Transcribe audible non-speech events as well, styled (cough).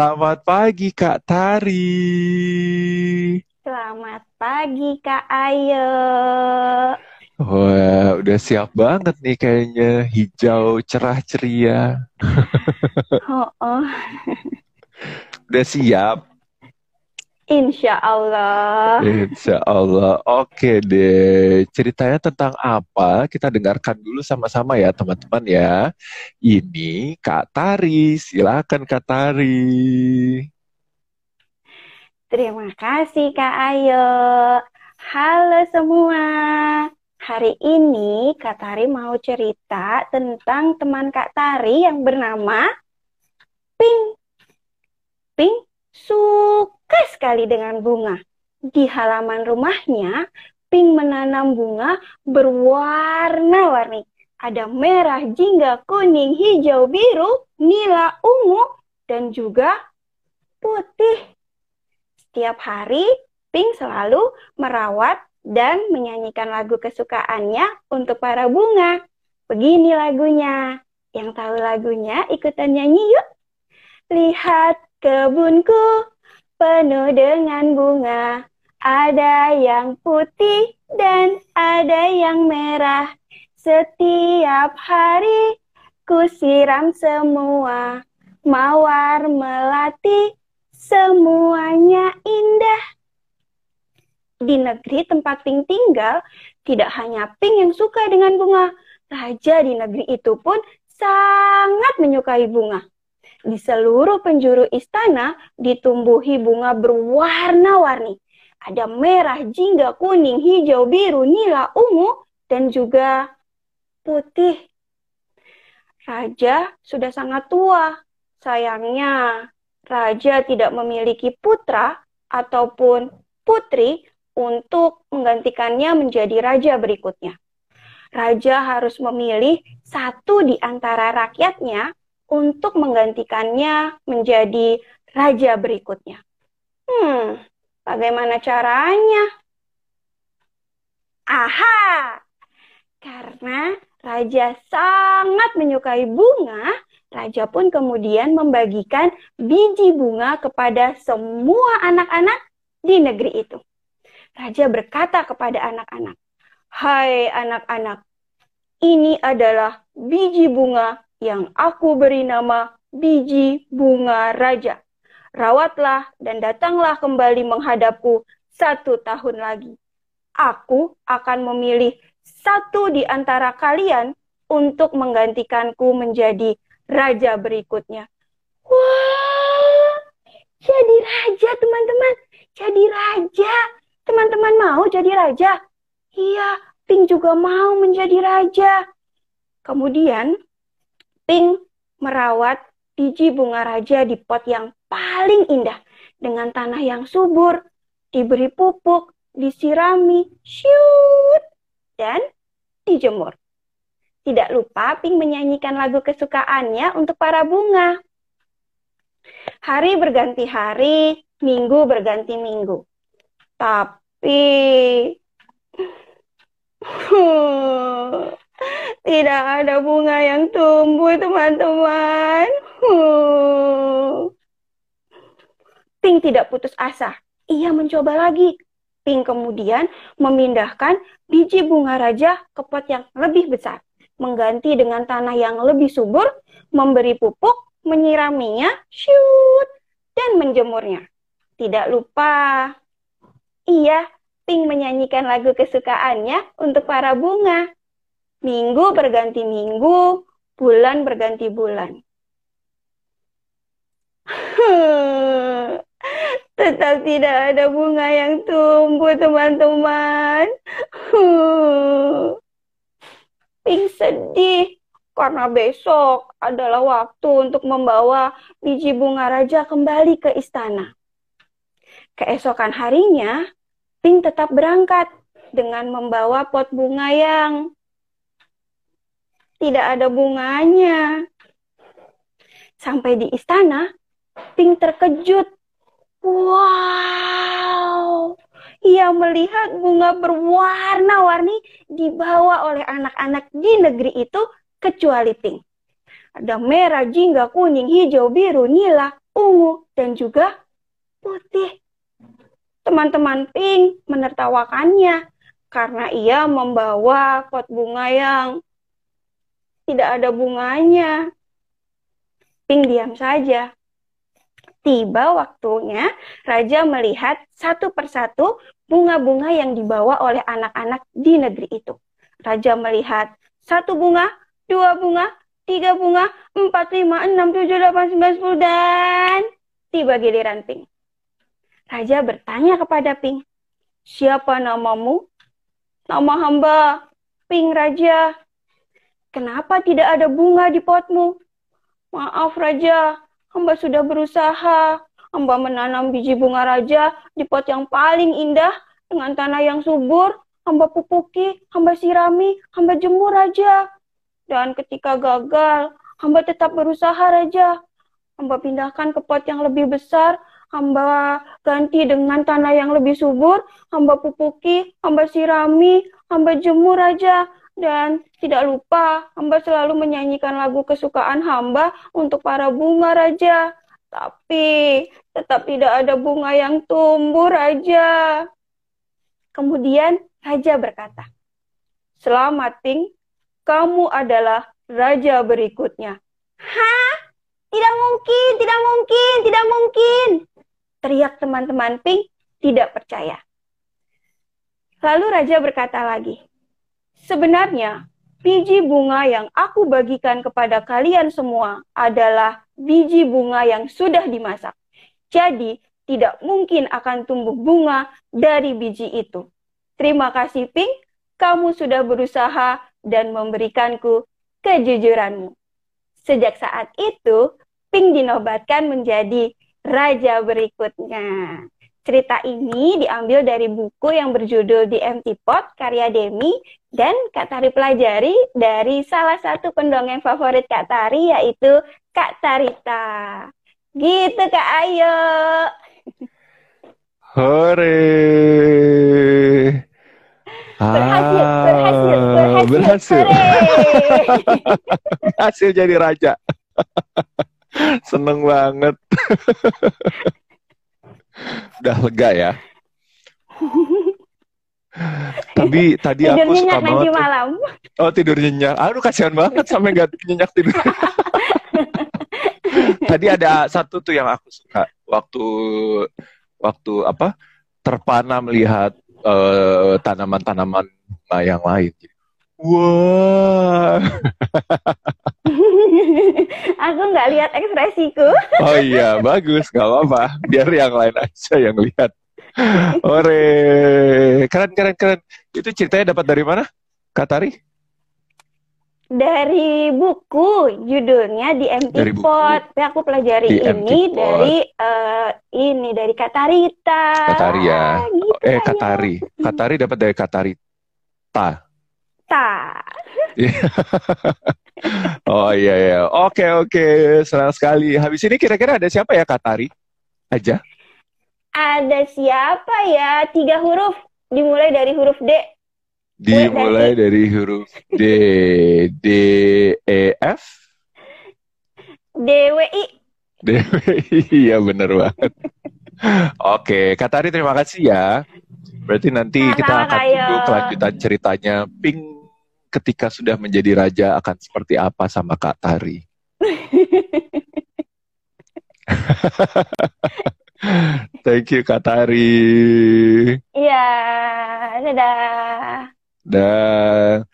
Selamat pagi Kak Tari. Selamat pagi Kak Ayo. Wah, udah siap banget nih kayaknya hijau cerah ceria. Oh, oh. Udah siap? Insya Allah. Insya Allah. Oke deh. Ceritanya tentang apa? Kita dengarkan dulu sama-sama ya teman-teman ya. Ini Kak Tari. Silakan Kak Tari. Terima kasih Kak Ayo. Halo semua. Hari ini Kak Tari mau cerita tentang teman Kak Tari yang bernama Pink. Pink suka sekali dengan bunga. Di halaman rumahnya, Pink menanam bunga berwarna-warni. Ada merah, jingga, kuning, hijau, biru, nila, ungu, dan juga putih. Setiap hari, Pink selalu merawat dan menyanyikan lagu kesukaannya untuk para bunga. Begini lagunya. Yang tahu lagunya ikutan nyanyi yuk. Lihat Kebunku penuh dengan bunga, ada yang putih dan ada yang merah. Setiap hari ku siram semua, mawar melati, semuanya indah. Di negeri tempat Pink tinggal, tidak hanya Pink yang suka dengan bunga, raja di negeri itu pun sangat menyukai bunga. Di seluruh penjuru istana ditumbuhi bunga berwarna-warni. Ada merah, jingga, kuning, hijau, biru, nila, ungu, dan juga putih. Raja sudah sangat tua. Sayangnya, raja tidak memiliki putra ataupun putri untuk menggantikannya menjadi raja berikutnya. Raja harus memilih satu di antara rakyatnya untuk menggantikannya menjadi raja berikutnya. Hmm, bagaimana caranya? Aha! Karena raja sangat menyukai bunga, raja pun kemudian membagikan biji bunga kepada semua anak-anak di negeri itu. Raja berkata kepada anak-anak, "Hai anak-anak, ini adalah biji bunga yang aku beri nama biji bunga raja. Rawatlah dan datanglah kembali menghadapku satu tahun lagi. Aku akan memilih satu di antara kalian untuk menggantikanku menjadi raja berikutnya. Wah, jadi raja teman-teman, jadi raja. Teman-teman mau jadi raja? Iya, Pink juga mau menjadi raja. Kemudian Pink merawat biji bunga raja di pot yang paling indah dengan tanah yang subur, diberi pupuk, disirami, syut, dan dijemur. Tidak lupa Pink menyanyikan lagu kesukaannya untuk para bunga. Hari berganti hari, minggu berganti minggu. Tapi (laughs) Tidak ada bunga yang tumbuh, teman-teman. Pink tidak putus asa. Ia mencoba lagi. Pink kemudian memindahkan biji bunga raja ke pot yang lebih besar. Mengganti dengan tanah yang lebih subur, memberi pupuk, menyiraminya, shoot, dan menjemurnya. Tidak lupa, ia Pink menyanyikan lagu kesukaannya untuk para bunga. Minggu berganti minggu, bulan berganti bulan. (laughs) Tetap tidak ada bunga yang tumbuh, teman-teman. (laughs) Pink sedih karena besok adalah waktu untuk membawa biji bunga raja kembali ke istana. Keesokan harinya, Pink tetap berangkat dengan membawa pot bunga yang tidak ada bunganya. Sampai di istana, Pink terkejut. Wow, ia melihat bunga berwarna-warni dibawa oleh anak-anak di negeri itu kecuali Pink. Ada merah, jingga, kuning, hijau, biru, nila, ungu, dan juga putih. Teman-teman Pink menertawakannya karena ia membawa pot bunga yang tidak ada bunganya. Pink diam saja. Tiba waktunya raja melihat satu persatu bunga-bunga yang dibawa oleh anak-anak di negeri itu. Raja melihat satu bunga, dua bunga, tiga bunga, empat, lima, enam, tujuh, delapan, sembilan, sepuluh, dan tiba giliran Pink. Raja bertanya kepada Pink, siapa namamu? Nama hamba, Pink Raja. Kenapa tidak ada bunga di potmu? Maaf Raja, hamba sudah berusaha. Hamba menanam biji bunga raja di pot yang paling indah dengan tanah yang subur. Hamba pupuki, hamba sirami, hamba jemur raja. Dan ketika gagal, hamba tetap berusaha raja. Hamba pindahkan ke pot yang lebih besar, hamba ganti dengan tanah yang lebih subur, hamba pupuki, hamba sirami, hamba jemur raja. Dan tidak lupa, hamba selalu menyanyikan lagu kesukaan hamba untuk para bunga raja. Tapi tetap tidak ada bunga yang tumbuh raja. Kemudian raja berkata, Selamat Pink, kamu adalah raja berikutnya. Hah? Tidak mungkin, tidak mungkin, tidak mungkin. Teriak teman-teman Pink tidak percaya. Lalu raja berkata lagi, Sebenarnya biji bunga yang aku bagikan kepada kalian semua adalah biji bunga yang sudah dimasak. Jadi, tidak mungkin akan tumbuh bunga dari biji itu. Terima kasih, Pink. Kamu sudah berusaha dan memberikanku kejujuranmu. Sejak saat itu, Pink dinobatkan menjadi raja berikutnya. Cerita ini diambil dari buku yang berjudul The Empty Pot karya Demi dan Kak Tari pelajari dari salah satu pendongeng favorit Kak Tari yaitu Kak Tarita. Gitu Kak Ayo. Hore. Berhasil, Ah, berhasil, berhasil. berhasil. Hore. (laughs) Berhasil jadi raja. (laughs) Seneng banget. (laughs) Udah lega ya. Tapi (laughs) tadi Tidur aku suka banget. tuh. malam. Oh tidur nyenyak. Aduh kasihan banget sampai nggak nyenyak tidur. (laughs) Tadi ada satu tuh yang aku suka waktu waktu apa terpana melihat eh, tanaman-tanaman bunga yang lain. Wah, (laughs) Aku nggak lihat ekspresiku. oh iya bagus, nggak apa-apa. Biar yang lain aja yang lihat. Ore, keren keren keren. Itu ceritanya dapat dari mana, Katari? Dari buku judulnya di buku. Pot. Tapi aku pelajari The ini dari eh, ini dari Katarita. Katari ya. Gitu Eh aja. Katari, Katari dapat dari Katarita. Ta. (laughs) Oh iya iya. Oke oke, senang sekali. Habis ini kira-kira ada siapa ya Katari? Aja. Ada siapa ya? Tiga huruf. Dimulai dari huruf D. Dimulai dari huruf D, D, E, F, DWI. D. Iya bener banget. Oke, Katari terima kasih ya. Berarti nanti kita akan Kak tunggu kelanjutan ceritanya Pink ketika sudah menjadi raja akan seperti apa sama Kak Tari. (laughs) Thank you Kak Tari. Iya, dadah. Dan